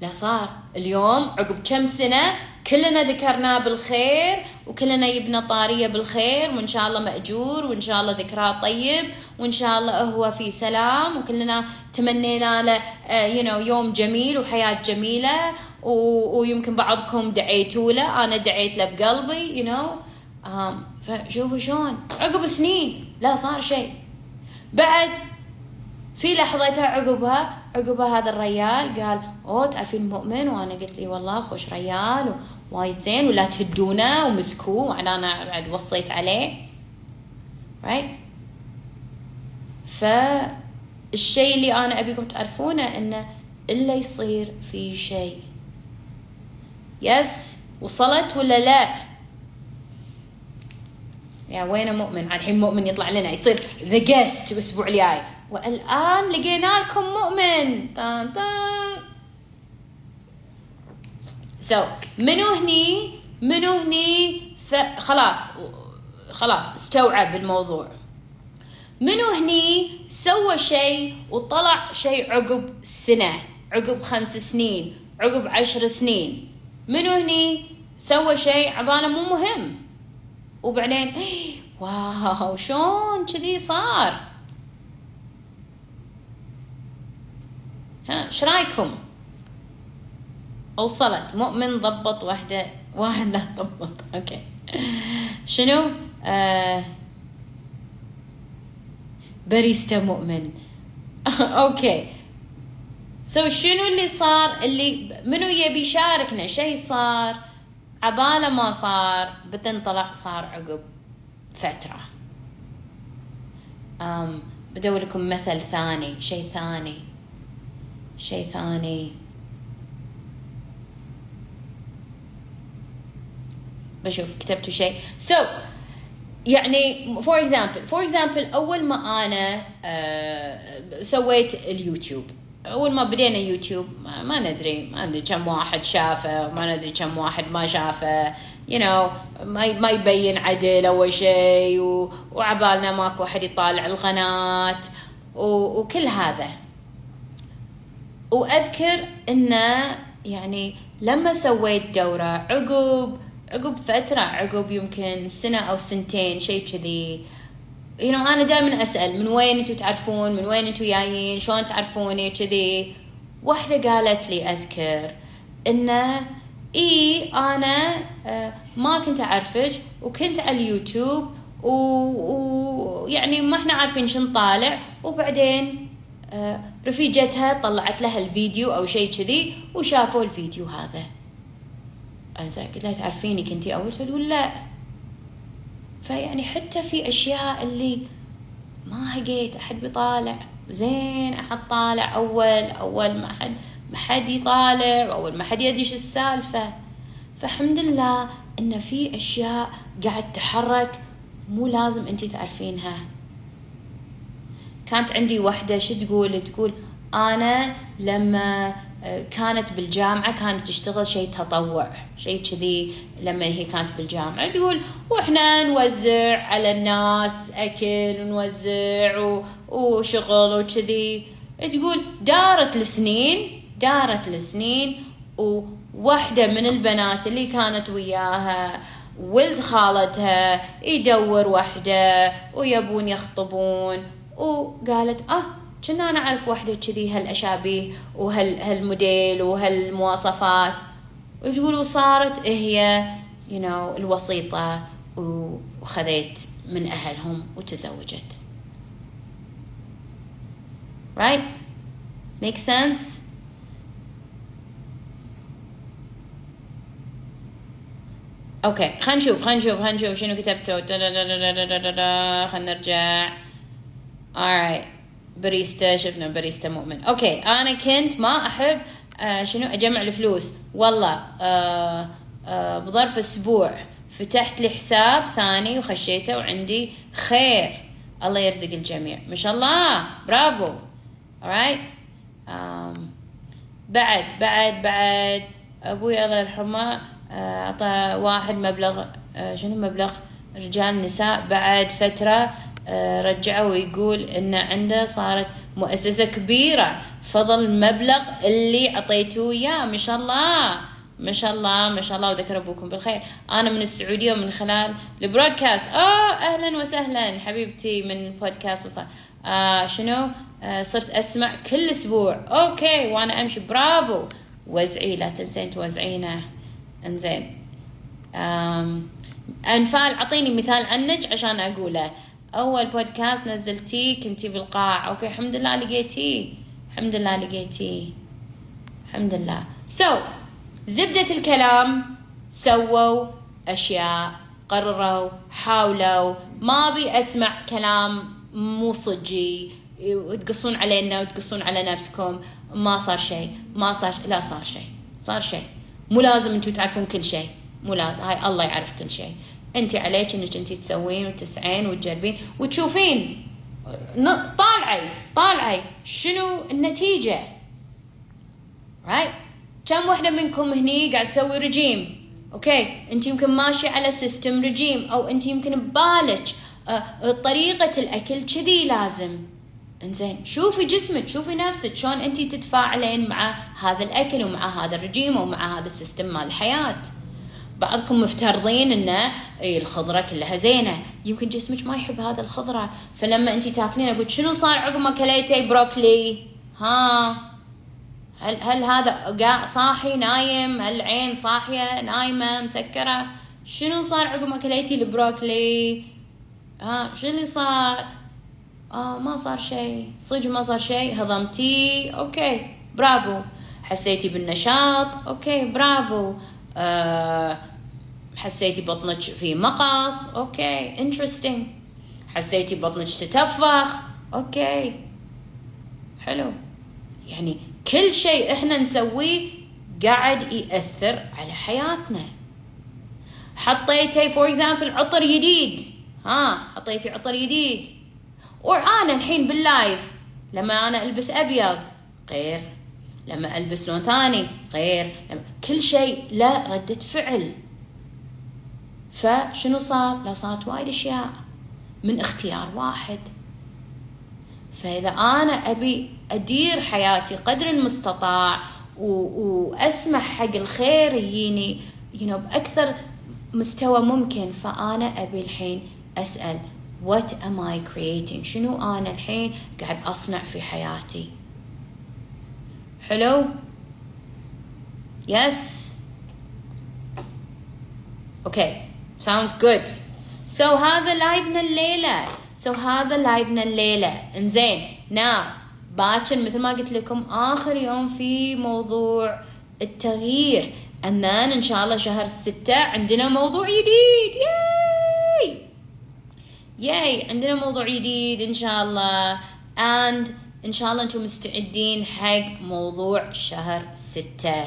لا صار. اليوم عقب كم سنة كلنا ذكرناه بالخير وكلنا يبنى طارية بالخير وإن شاء الله مأجور وإن شاء الله ذكراه طيب وإن شاء الله هو في سلام وكلنا تمنينا له you know, يوم جميل وحياة جميلة. ويمكن بعضكم دعيتوا له أنا دعيت له بقلبي you know. um, فشوفوا شلون عقب سنين لا صار شيء بعد في لحظتها عقبها عقبها هذا الريال قال أوه تعرفين مؤمن وأنا قلت إي والله خوش ريال وايد زين ولا تهدونه ومسكوه. وأنا أنا بعد وصيت عليه. Right فالشيء اللي أنا أبيكم تعرفونه إنه إلا يصير في شيء. yes وصلت ولا لا؟ يا وين مؤمن؟ الحين مؤمن يطلع لنا يصير ذا guest الأسبوع الجاي. والآن لقينا لكم مؤمن. طان طان so, منو هني؟ منو هني خلاص خلاص استوعب الموضوع. منو هني سوى شيء وطلع شيء عقب سنة عقب خمس سنين عقب عشر سنين؟ منو هني سوى شيء؟ عباله مو مهم. وبعدين واو شلون كذي صار؟ ها إيش رايكم أوصلت. مؤمن ضبط واحدة واحد لا ضبط. أوكي. شنو؟ آه باريستا مؤمن. أوكي. سو so شنو اللي صار؟ اللي منو يبي يشاركنا؟ شيء صار؟ عبالة ما صار. بتنطلع صار عقب فترة. أم بدور لكم مثل ثاني. شيء ثاني. شيء ثاني. بشوف كتبتوا شيء. so so, يعني for example for example أول ما أنا uh, سويت اليوتيوب. أول ما بدينا يوتيوب ما, ندري ما ندري كم واحد شافه ما ندري كم واحد ما شافه. You know ما ما يبين عدل أول شيء وعبالنا ماكو واحد يطالع القناة وكل هذا. وأذكر إنه يعني لما سويت دورة عقب عقب فترة عقب يمكن سنة أو سنتين شيء كذي. you know أنا دائما أسأل من وين أنتم تعرفون؟ من وين أنتم جايين؟ شلون تعرفوني؟ كذي. واحدة قالت لي أذكر انه إي أنا آه، ما كنت أعرفك وكنت على اليوتيوب ويعني و... ما إحنا عارفين شو نطالع وبعدين آه، رفيجتها طلعت لها الفيديو أو شيء كذي وشافوا الفيديو هذا. قلت لها تعرفيني كنتي أول تقول لا. فيعني حتى في أشياء اللي ما لقيت أحد بيطالع زين أحد طالع أول أول ما حد ما حد يطالع أول ما حد يدري إيش السالفة. فالحمد لله إن في أشياء قاعد تحرك مو لازم انت تعرفينها. كانت عندي وحده شو تقول؟ تقول أنا لما كانت بالجامعة كانت تشتغل شيء تطوع شيء كذي. لما هي كانت بالجامعة تقول وإحنا نوزع على الناس أكل ونوزع وشغل وكذي. تقول دارت السنين دارت السنين وواحدة من البنات اللي كانت وياها ولد خالتها يدور وحدة ويبون يخطبون. وقالت آه كنا أنا اعرف وحدة كذي هالأشابيه وهالموديل وهالمواصفات وتقول وصارت هي you know الوسيطة وخذيت من أهلهم وتزوجت. Right? Make sense? okay خلينا نشوف خلينا نشوف خلينا نشوف شنو كتبته. خلينا نرجع. Alright باريستا شفنا باريستا مؤمن. okay أنا كنت ما أحب آه شنو أجمع الفلوس. والله آه آه بظرف أسبوع فتحت لي حساب ثاني وخشيته وعندي خير. الله يرزق الجميع. ما شاء الله. برافو. Alright um, بعد بعد بعد. أبوي الله يرحمه آه، اعطى واحد مبلغ آه، شنو مبلغ رجال نساء. بعد فترة آه، رجعه ويقول إن عنده صارت مؤسسة كبيرة. فضل المبلغ اللي عطيتوه إياه. ما شاء الله. ما شاء الله ما شاء الله. وذكر أبوكم بالخير. أنا من السعودية ومن خلال ال broadcast. آه أهلا وسهلا حبيبتي من البودكاست وصار. آه شنو؟ آه صرت أسمع كل أسبوع. okay وأنا أمشي. برافو. وزعي لا تنسين توزعينه. انزين. أنفال أعطيني مثال عنك عشان أقوله. أول بودكاست نزلتيه كنتي بالقاع. okay الحمد لله لقيتيه. الحمد لله لقيتيه. الحمد لله. سو so, زبدة الكلام سووا أشياء قرروا حاولوا. ما أبي أسمع كلام مو صجي. وتقصون علينا وتقصون على نفسكم. ما صار شيء. ما صار شي. لا صار شيء. صار شيء. مو لازم أنتم تعرفون كل شيء. مو لازم. هاي الله يعرف كل شيء. انت عليك انك انت تسوين وتسعين وتجربين وتشوفين طالعي طالعي شنو النتيجة؟ right? كم وحدة منكم هني قاعد تسوي رجيم؟ okay انت يمكن ماشي على system رجيم أو انت يمكن ببالك آه طريقة الأكل كذي لازم. انزين. شوفي جسمك شوفي نفسك. شلون انت تتفاعلين مع هذا الأكل ومع هذا الرجيم ومع هذا ال system مال الحياة. بعضكم مفترضين إن الخضرة كلها زينة. يمكن جسمك ما يحب هذا الخضرة. فلما انت تاكلين أقول شنو صار عقب ما كليتي بروكلي ها. هل هل هذا صاحي نايم؟ هل العين صاحية؟ نايمة؟ مسكرة؟ شنو صار عقب ما كليتي البروكلي؟ ها شو اللي صار؟ آه ما صار شيء. صدق ما صار شيء. هضمتي okay. برافو. حسيتي بالنشاط. okay. برافو. آه حسيتي بطنك في مقص okay interesting حسيتي بطنك تتفخ okay. حلو. يعني كل شيء إحنا نسويه قاعد يأثر على حياتنا. حطيتي for example عطر جديد ها حطيتي عطر جديد or أنا الحين بال live لما أنا ألبس أبيض غير. لما ألبس لون ثاني غير. لما كل شيء له ردة فعل. فشنو صار؟ لا صارت وايد أشياء من اختيار واحد. فإذا أنا أبي أدير حياتي قدر المستطاع واسمح حق الخير يجيني know بأكثر مستوى ممكن فأنا أبي الحين أسأل what am I creating شنو أنا الحين قاعد أصنع في حياتي؟ حلو؟ Yes. أوكي sounds good. So هذا لايفنا الليلة. So هذا لايفنا الليلة. إنزين نعم باكر مثل ما قلت لكم آخر يوم في موضوع التغيير. And then إن شاء الله شهر ستة عندنا موضوع جديد. ياي ياي عندنا موضوع جديد إن شاء الله. And إن شاء الله أنتم مستعدين حق موضوع شهر ستة.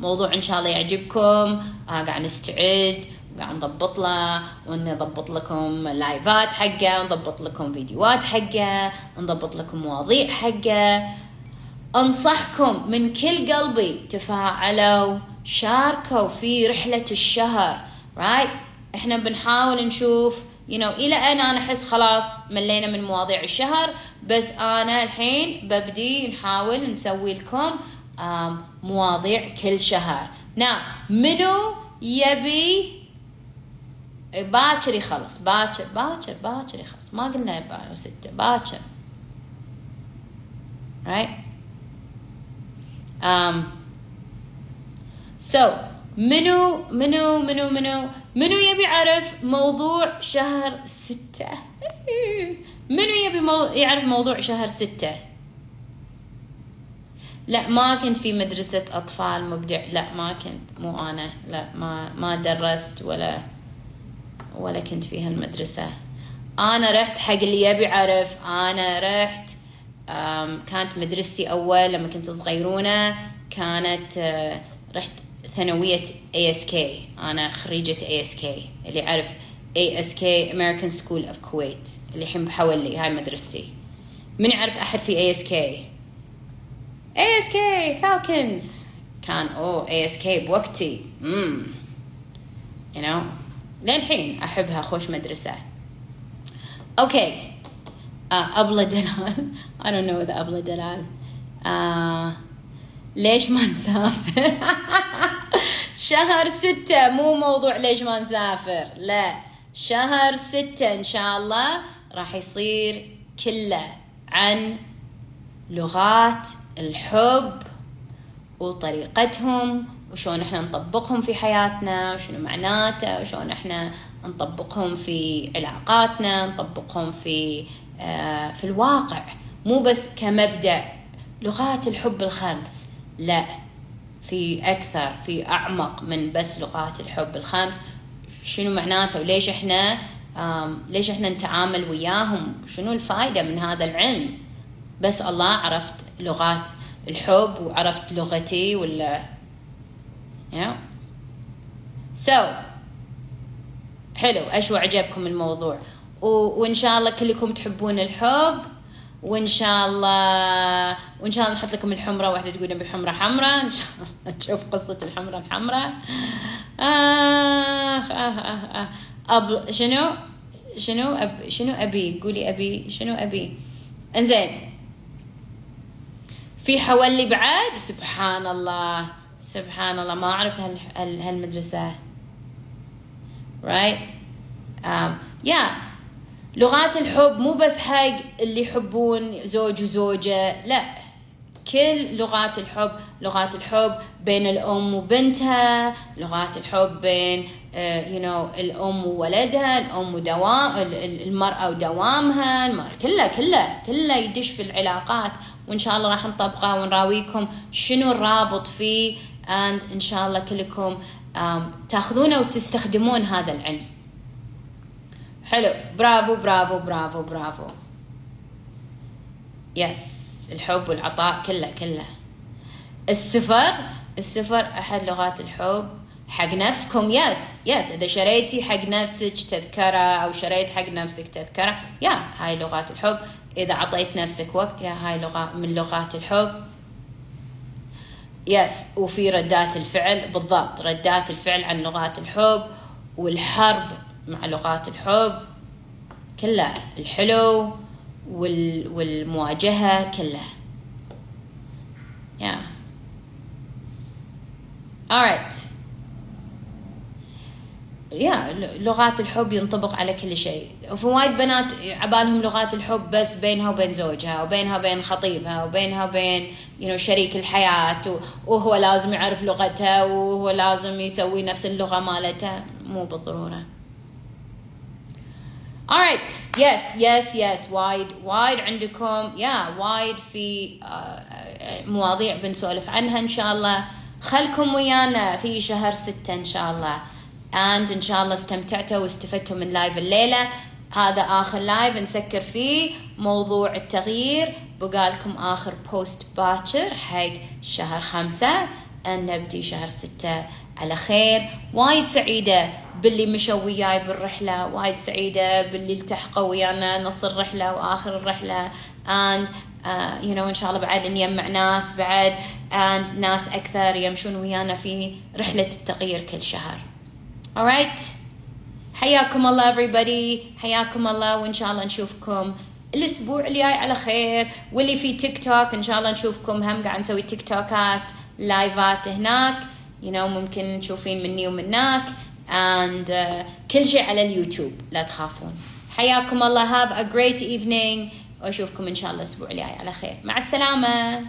موضوع إن شاء الله يعجبكم. آه قاعد نستعد. قاعد نضبط له ونضبط لكم لايفات حقه ونضبط لكم فيديوهات حقه ونضبط لكم مواضيع حقه أنصحكم من كل قلبي تفاعلوا شاركوا في رحلة الشهر right? إحنا بنحاول نشوف you know إلى أن أنا أحس خلاص ملينا من مواضيع الشهر بس أنا الحين ببدي نحاول نسوي لكم مواضيع كل شهر نعم منو يبي باكر يخلص باكر باكر باكر يخلص ما قلنا باكر ستة باكر right? Um so منو منو منو منو منو يبي يعرف موضوع شهر ستة منو يبي مو... يعرف موضوع شهر ستة لا ما كنت في مدرسة أطفال مبدع لا ما كنت مو أنا لا ما ما درست ولا ولا كنت في هالمدرسة. أنا رحت حق اللي يبي يعرف. أنا رحت كانت مدرستي أول لما كنت صغيرونة كانت آه، رحت ثانوية ASK أنا خريجة ASK اللي يعرف ASK American School of Kuwait. اللي الحين بحولي هاي مدرستي. من يعرف أحد في ASK ASK Falcons. كان أوه ASK بوقتي. امم you know للحين أحبها خوش مدرسة. أوكي. آه أبلة دلال. I don't know إذا أبلة دلال. آه ليش ما نسافر؟ شهر ستة مو موضوع ليش ما نسافر. لا شهر ستة إن شاء الله راح يصير كله عن لغات الحب وطريقتهم وشون إحنا نطبقهم في حياتنا وشنو معناته وشون إحنا نطبقهم في علاقاتنا نطبقهم في آه في الواقع. مو بس كمبدأ لغات الحب الخمس لا في أكثر في أعمق من بس لغات الحب الخمس شنو معناته؟ وليش إحنا ليش إحنا نتعامل وياهم؟ شنو الفائدة من هذا العلم؟ بس الله عرفت لغات الحب وعرفت لغتي ولا yeah. so حلو. أشو عجبكم الموضوع؟ و... وإن شاء الله كلكم تحبون الحب وإن شاء الله وإن شاء الله نحط لكم الحمرة. واحدة تقول نبي حمرة حمراء. إن شاء الله نشوف قصة الحمرة الحمراء. آه آه آه آه. أب شنو؟ شنو أب شنو أبي؟ قولي أبي. شنو أبي؟ إنزين. في حولي بعد؟ سبحان الله. سبحان الله ما أعرف هال هالمدرسة. Right? Um, yeah. لغات الحب مو بس حق اللي يحبون زوج وزوجة لا. كل لغات الحب لغات الحب بين الأم وبنتها لغات الحب بين يو uh, نو know, الأم وولدها الأم ودوام المرأة ودوامها المرأة كلها كلها كلها يدش في العلاقات. وإن شاء الله راح نطبقه ونراويكم شنو الرابط فيه and إن شاء الله كلكم um, تاخذونه وتستخدمون هذا العلم. حلو. برافو برافو برافو برافو. yes الحب والعطاء كله كله. السفر السفر أحد لغات الحب. حق نفسكم yes yes إذا شريتي حق نفسك تذكرة أو شريت حق نفسك تذكرة يا هاي لغات الحب. إذا عطيت نفسك وقت يا هاي لغة من لغات الحب. يس وفي ردات الفعل بالضبط. ردات الفعل عن لغات الحب والحرب مع لغات الحب كلها. الحلو وال والمواجهة كلها. Yeah. Alright يا لغات الحب ينطبق على كل شيء. وفي وايد بنات عبالهم لغات الحب بس بينها وبين زوجها وبينها وبين خطيبها وبينها وبين you know, شريك الحياة وهو لازم يعرف لغتها وهو لازم يسوي نفس اللغة مالتها. مو بالضرورة. Alright yes yes yes. وايد وايد عندكم يا yeah, وايد في uh, مواضيع بنسولف عنها إن شاء الله. خلكم ويانا في شهر ستة إن شاء الله. And إن شاء الله استمتعتوا واستفدتوا من live الليلة. هذا آخر live نسكر فيه موضوع التغيير. بقالكم آخر post باكر حق شهر خمسة. أن نبدي شهر ستة على خير. وايد سعيدة باللي مشوا وياي بالرحلة. وايد سعيدة باللي التحقوا ويانا نص الرحلة وآخر الرحلة. And uh, you know إن شاء الله بعد نجمع ناس بعد. And ناس أكثر يمشون ويانا في رحلة التغيير كل شهر. Alright? حياكم الله everybody. حياكم الله وإن شاء الله نشوفكم الأسبوع الجاي على خير. واللي في تيك توك إن شاء الله نشوفكم. هم قاعد نسوي تيك توكات لايفات هناك. You know ممكن تشوفين مني ومنك. And uh, كل شيء على اليوتيوب. لا تخافون. حياكم الله. Have a great evening. وأشوفكم إن شاء الله الأسبوع الجاي على خير. مع السلامة.